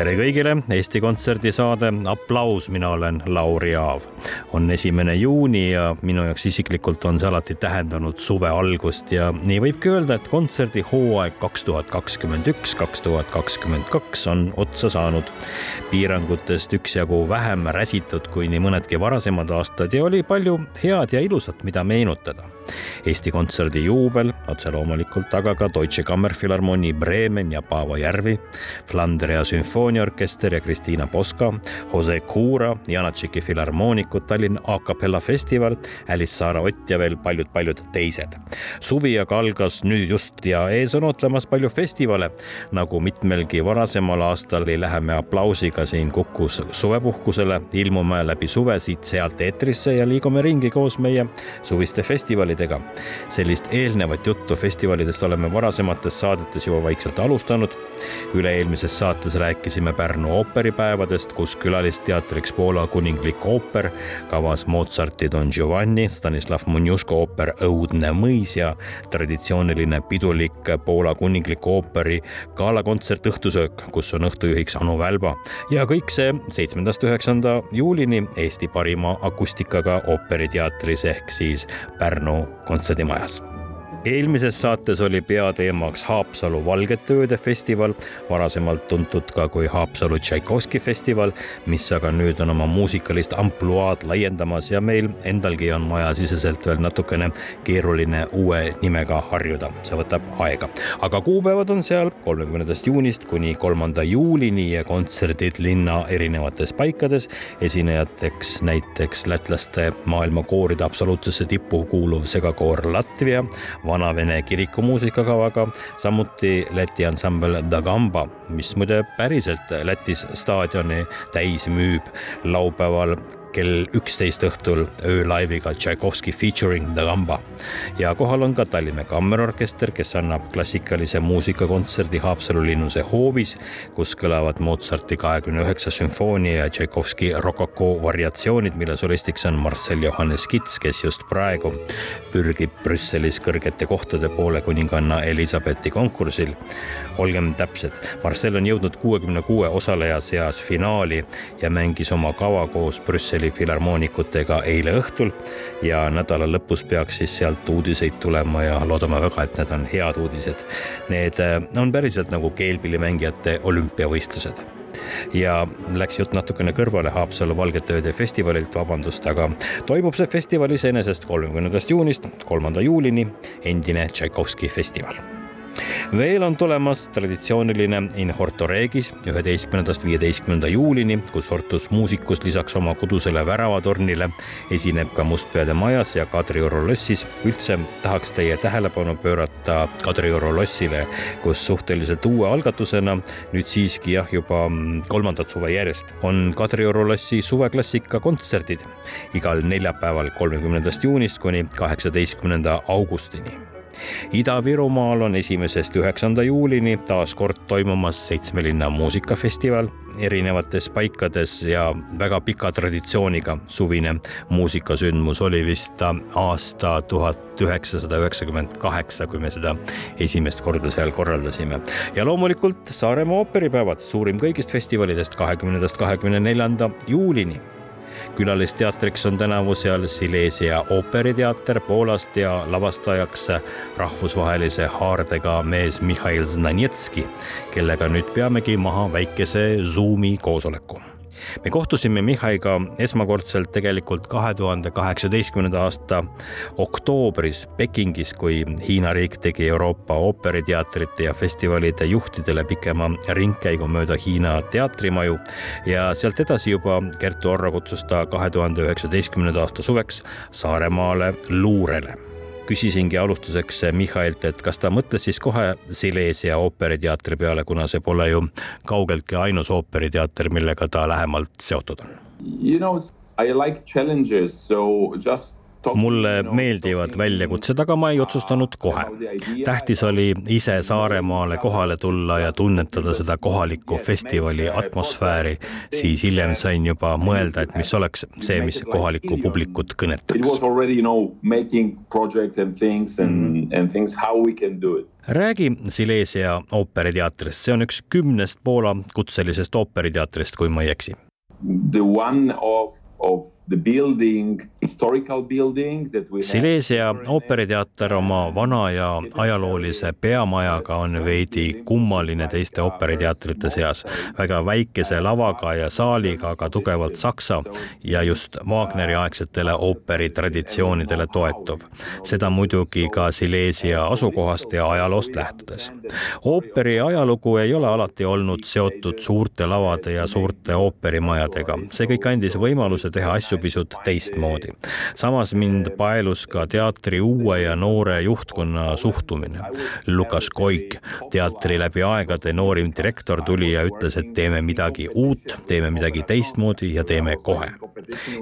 Tere kõigile, Eesti Kontserdi saade Applaus, mina olen Lauri Aav. on esimene juuni ja minu jaoks isiklikult on see alati tähendanud suve algust ja nii võibki öelda, et kontserdihooaeg kaks tuhat kakskümmend üks, kaks tuhat kakskümmend kaks on otsa saanud. piirangutest üksjagu vähem räsitud kui nii mõnedki varasemad aastad ja oli palju head ja ilusat, mida meenutada Eesti Kontserdi juubel, otse loomulikult, aga ka Deutsche Kammerfilharmonie Bremen ja Paavo Järvi, Flandria sümfooniaorkester ja Kristiina Poska, Jose Cura, Janatšiki filharmoonikud, Tallinna A Capella festival, Alice Saara Ott ja veel paljud-paljud teised. suvi aga algas nüüd just ja ees on ootamas palju festivale. nagu mitmelgi varasemal aastal ei lähe me aplausiga siin Kukus suvepuhkusele, ilmume läbi suve siit-sealt eetrisse ja liigume ringi koos meie suviste festivalidega festivalidega. sellist eelnevat juttu festivalidest oleme varasemates saadetes juba vaikselt alustanud. üle-eelmises saates rääkisime Pärnu ooperipäevadest, kus külalisteatriks Poola kuninglik ooper kavas Mozarti Don Giovanni, Stanislav Munjuško ooper Õudne mõis ja traditsiooniline pidulik Poola kuninglik ooperi galakontsert Õhtusöök, kus on õhtujuhiks Anu Välba ja kõik see seitsmendast üheksanda juulini Eesti parima akustikaga ooperiteatris ehk siis Pärnu quando se demais eelmises saates oli peateemaks Haapsalu Valgete ööde festival, varasemalt tuntud ka kui Haapsalu Tšaikovski festival, mis aga nüüd on oma muusikalist ampluaad laiendamas ja meil endalgi on majasiseselt veel natukene keeruline uue nimega harjuda, see võtab aega. aga kuupäevad on seal kolmekümnendast juunist kuni kolmanda juulini ja kontserdid linna erinevates paikades, esinejateks näiteks lätlaste maailmakooride absoluutsesse tippu kuuluv segakoor Latvia vanavene kirikumuusikakavaga, samuti Läti ansambel Dagamba, mis muide päriselt Lätis staadioni täis müüb. Laupäeval kell üksteist õhtul öölaiviga Tšaikovski featuring The Gamba. ja kohal on ka Tallinna Kammerorkester, kes annab klassikalise muusikakontserdi Haapsalu linnuse hoovis, kus kõlavad Mozarti kahekümne üheksa sümfoonia ja Tšaikovski rokoko variatsioonid, mille solistiks on Marcel Johannes Kits, kes just praegu pürgib Brüsselis kõrgete kohtade poole kuninganna Elizabethi konkursil. olgem täpsed, Marcel on jõudnud kuuekümne kuue osaleja seas finaali ja mängis oma kava koos Brüsseli Brüsseli filharmoonikutega eile õhtul ja nädala lõpus peaks siis sealt uudiseid tulema ja loodame väga, et need on head uudised. Need äh, on päriselt nagu keelpillimängijate olümpiavõistlused ja läks jutt natukene kõrvale Haapsalu Valgete Ööde festivalilt, vabandust, aga toimub see festival iseenesest kolmekümnendast juunist kolmanda juulini, endine Tšaikovski festival veel on tulemas traditsiooniline In Horto Regis üheteistkümnendast viieteistkümnenda juulini, kus Hortus muusikus lisaks oma kodusele väravatornile esineb ka Mustpeade majas ja Kadrioru lossis. üldse tahaks teie tähelepanu pöörata Kadrioru lossile, kus suhteliselt uue algatusena nüüd siiski jah, juba kolmandat suve järjest on Kadrioru lossi suveklassika kontserdid igal neljapäeval, kolmekümnendast juunist kuni kaheksateistkümnenda augustini Ida-Virumaal on esimesest üheksanda juulini taas kord toimumas seitsme linna muusikafestival erinevates paikades ja väga pika traditsiooniga suvine muusikasündmus oli vist aasta tuhat üheksasada üheksakümmend kaheksa, kui me seda esimest korda seal korraldasime. ja loomulikult Saaremaa ooperipäevad, suurim kõigist festivalidest kahekümnendast kahekümne neljanda juulini külalisteatriks on tänavu seal Silesia ooperiteater Poolast ja lavastajaks rahvusvahelise haardega mees Mihhail Znanetski, kellega nüüd peamegi maha väikese Zoomi koosoleku me kohtusime Mihhaiga esmakordselt tegelikult kahe tuhande kaheksateistkümnenda aasta oktoobris Pekingis, kui Hiina riik tegi Euroopa ooperiteatrite ja festivalide juhtidele pikema ringkäigu mööda Hiina teatrimaju. Ja sealt edasi juba Kertu Orro kutsus ta kahe tuhande üheksateistkümnenda aasta suveks Saaremaale luurele küsisingi alustuseks Mihhailt, et kas ta mõtles siis kohe Silesia ooperiteatri peale, kuna see pole ju kaugeltki ainus ooperiteater, millega ta lähemalt seotud on. You know, I like challenges, so just mulle meeldivad väljakutsed, aga ma ei otsustanud kohe. tähtis oli ise Saaremaale kohale tulla ja tunnetada seda kohalikku festivali atmosfääri, siis hiljem sain juba mõelda, et mis oleks see, mis kohalikku publikut kõnetaks. räägi Silesia ooperiteatrist, see on üks kümnest Poola kutselisest ooperiteatrist, kui ma ei eksi. The one of Silesia ooperiteater oma vana ja ajaloolise peamajaga on veidi kummaline teiste ooperiteatrite seas. väga väikese lavaga ja saaliga, aga tugevalt saksa ja just Wagneri aegsetele ooperitraditsioonidele toetuv. seda muidugi ka Silesia asukohast ja ajaloost lähtudes. ooperi ajalugu ei ole alati olnud seotud suurte lavade ja suurte ooperimajadega. see kõik andis võimaluse teha asju pisut teistmoodi. samas mind paelus ka teatri uue ja noore juhtkonna suhtumine. Lukas Koik, teatri läbi aegade noorim direktor, tuli ja ütles, et teeme midagi uut, teeme midagi teistmoodi ja teeme kohe.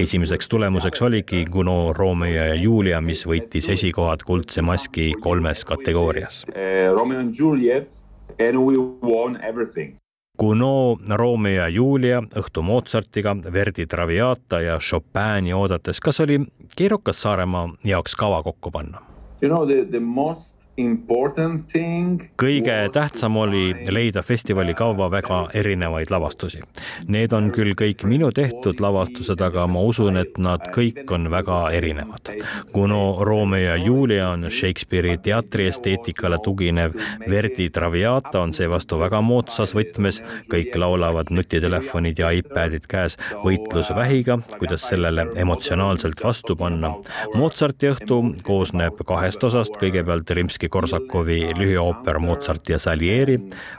esimeseks tulemuseks oligi Guno Romeo ja Julia, mis võitis esikohad Kuldse maski kolmes kategoorias. Romeo and Juliet and we won everything. Gounod, Romeo ja Julia, õhtu Mozartiga, Verdi Traviata ja Chopini oodates, kas oli keerukas Saaremaa jaoks kava kokku panna? You know the, the most kõige tähtsam oli leida festivali kava väga erinevaid lavastusi. Need on küll kõik minu tehtud lavastused, aga ma usun, et nad kõik on väga erinevad. Kuno Romeo ja Julia on Shakespeare'i teatriesteetikale tuginev, Verdi Traviata on seevastu väga moodsas võtmes, kõik laulavad nutitelefonid ja iPadid käes, võitlus vähiga, kuidas sellele emotsionaalselt vastu panna. Mozarti õhtu koosneb kahest osast, kõigepealt Rimski Rimski-Korsakovi lühiooper Mozart ja Salieri,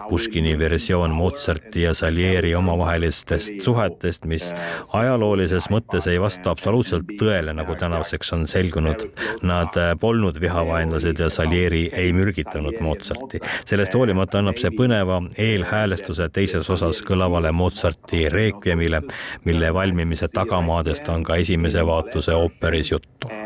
Puškini versioon Mozarti ja Salieri omavahelistest suhetest, mis ajaloolises mõttes ei vasta absoluutselt tõele, nagu tänaseks on selgunud. Nad polnud vihavaenlased ja Salieri ei mürgitanud Mozarti. sellest hoolimata annab see põneva eelhäälestuse teises osas kõlavale Mozarti reekviemile, mille valmimise tagamaadest on ka esimese vaatuse ooperis juttu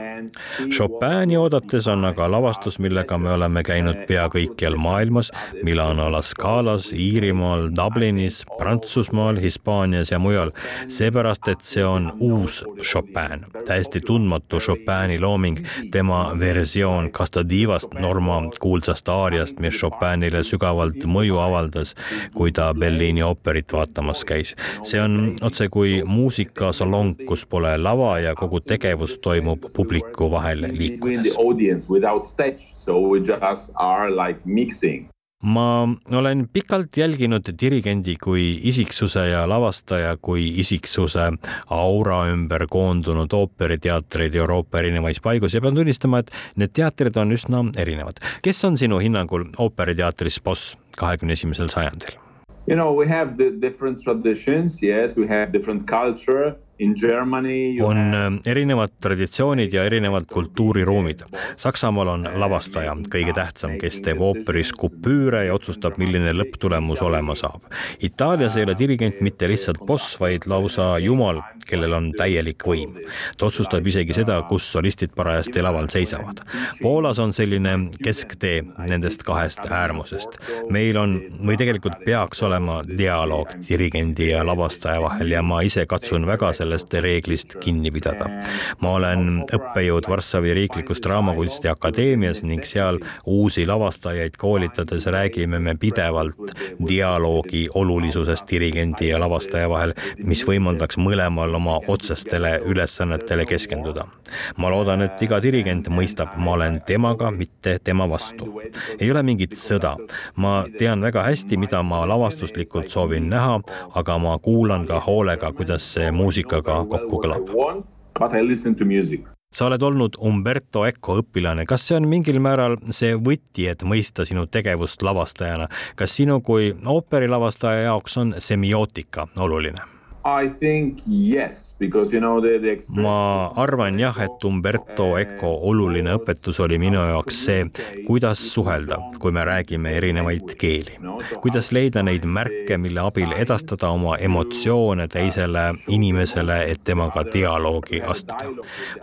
Chopini oodates on aga lavastus, millega me oleme käinud pea kõikjal maailmas, Milano La Scalas, Iirimaal, Dublinis, Prantsusmaal, Hispaanias ja mujal. seepärast, et see on uus Chopin, täiesti tundmatu Chopini looming, tema versioon Castadivast, Norma kuulsast aariast, mis Chopinile sügavalt mõju avaldas, kui ta Berliini ooperit vaatamas käis. see on otsekui muusikasalong, kus pole lava ja kogu tegevus toimub publiku publiku vahel liikudes. ma olen pikalt jälginud dirigendi kui isiksuse ja lavastaja kui isiksuse aura ümber koondunud ooperiteatreid Euroopa erinevates paigus ja pean tunnistama, et need teatrid on üsna erinevad. kes on sinu hinnangul ooperiteatris boss kahekümne esimesel sajandil? You know, we have the different traditions, yes, we have different culture on äh, erinevad traditsioonid ja erinevad kultuuriruumid. Saksamaal on lavastaja kõige tähtsam, kes teeb ooperis kupüüre ja otsustab, milline lõpptulemus olema saab. Itaalias ei ole dirigent mitte lihtsalt boss, vaid lausa jumal, kellel on täielik võim. ta otsustab isegi seda, kus solistid parajasti laval seisavad. Poolas on selline kesktee nendest kahest äärmusest. meil on või tegelikult peaks olema dialoog dirigendi ja lavastaja vahel ja ma ise katsun väga selle sellest reeglist kinni pidada. ma olen õppejõud Varssavi Riiklikus Draamakunsti Akadeemias ning seal uusi lavastajaid koolitades räägime me pidevalt dialoogi olulisusest dirigendi ja lavastaja vahel, mis võimaldaks mõlemal oma otsestele ülesannetele keskenduda. ma loodan, et iga dirigent mõistab, ma olen temaga, mitte tema vastu. ei ole mingit sõda. ma tean väga hästi, mida ma lavastuslikult soovin näha, aga ma kuulan ka hoolega, kuidas see muusika muusikaga kokku kõlab. sa oled olnud Umberto Eco õpilane, kas see on mingil määral see võti, et mõista sinu tegevust lavastajana, kas sinu kui ooperilavastaja jaoks on semiootika oluline? I think yes, because you know the, the experience. ma arvan jah, et Umberto Eco oluline õpetus oli minu jaoks see, kuidas suhelda, kui me räägime erinevaid keeli. kuidas leida neid märke, mille abil edastada oma emotsioone teisele inimesele, et temaga dialoogi astuda.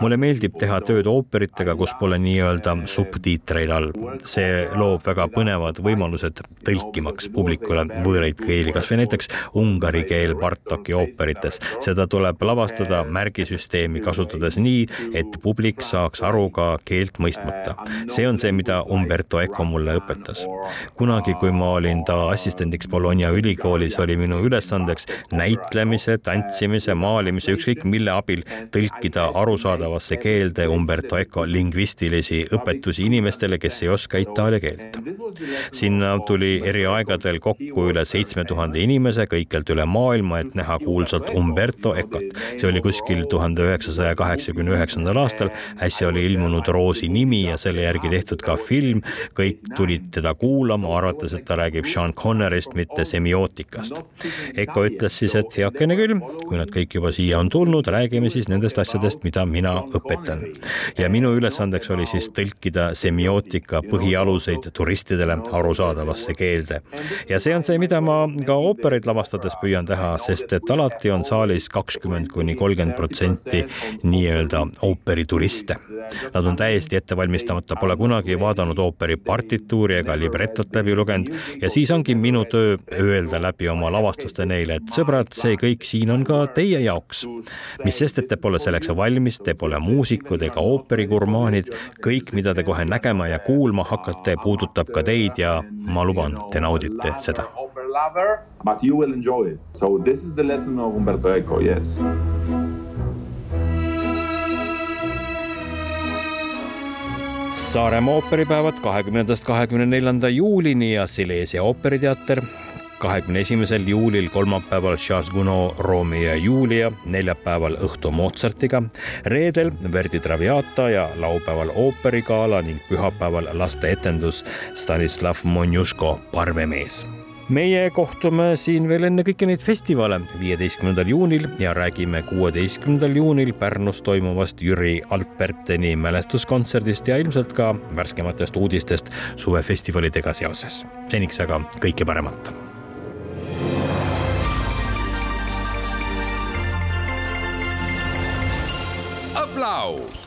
mulle meeldib teha tööd ooperitega, kus pole nii-öelda subtiitreid all. see loob väga põnevad võimalused tõlkimaks publikule võõraid keeli, kasvõi näiteks ungari keel Bartoki ooperites. seda tuleb lavastada märgisüsteemi kasutades nii, et publik saaks aru ka keelt mõistmata. see on see, mida Umberto Eco mulle õpetas. kunagi, kui ma olin ta assistendiks Bologna ülikoolis, oli minu ülesandeks näitlemise, tantsimise, maalimise, ükskõik mille abil tõlkida arusaadavasse keelde Umberto Eco lingvistilisi õpetusi inimestele, kes ei oska itaalia keelt. sinna tuli eri aegadel kokku üle seitsme tuhande inimese kõikjalt üle maailma, et näha kuulsat Umberto Ecot. see oli kuskil tuhande üheksasaja kaheksakümne üheksandal aastal, äsja oli ilmunud Roosi nimi ja selle järgi tehtud ka film. kõik tulid teda kuulama, arvates, et ta räägib Sean Connerist, mitte semiootikast. Eco ütles siis, et heakene küll, kui nad kõik juba siia on tulnud, räägime siis nendest asjadest, mida mina õpetan. ja minu ülesandeks oli siis tõlkida semiootika põhialuseid turistidele arusaadavasse keelde. ja see on see, mida ma ka oopereid lavastades püüan teha, sest et alati on saalis kakskümmend kuni kolmkümmend protsenti nii-öelda ooperituriste. Nad on täiesti ettevalmistamata, pole kunagi vaadanud ooperi partituuri ega libretot läbi lugenud ja siis ongi minu töö öelda läbi oma lavastuste neile, et sõbrad, see kõik siin on ka teie jaoks. mis sest, et te pole selleks valmis, te pole muusikud ega ooperigurmaanid, kõik, mida te kohe nägema ja kuulma hakkate, puudutab ka teid ja ma luban, te naudite seda lover, but you will enjoy it. So this is the lesson of Umberto Eco, yes. Saaremaa ooperipäevad kahekümnendast kahekümne neljanda juulini ja Silesia ooperiteater kahekümne esimesel juulil, kolmapäeval Charles Gounod Romeo ja Julia, neljapäeval õhtu Mozartiga, reedel Verdi Traviata ja laupäeval ooperigala ning pühapäeval lasteetendus Stanislav Monjuško Parvemees meie kohtume siin veel enne kõiki neid festivale viieteistkümnendal juunil ja räägime kuueteistkümnendal juunil Pärnus toimuvast Jüri Alperteni mälestuskontserdist ja ilmselt ka värskematest uudistest suvefestivalidega seoses. seniks aga kõike paremat. aplaus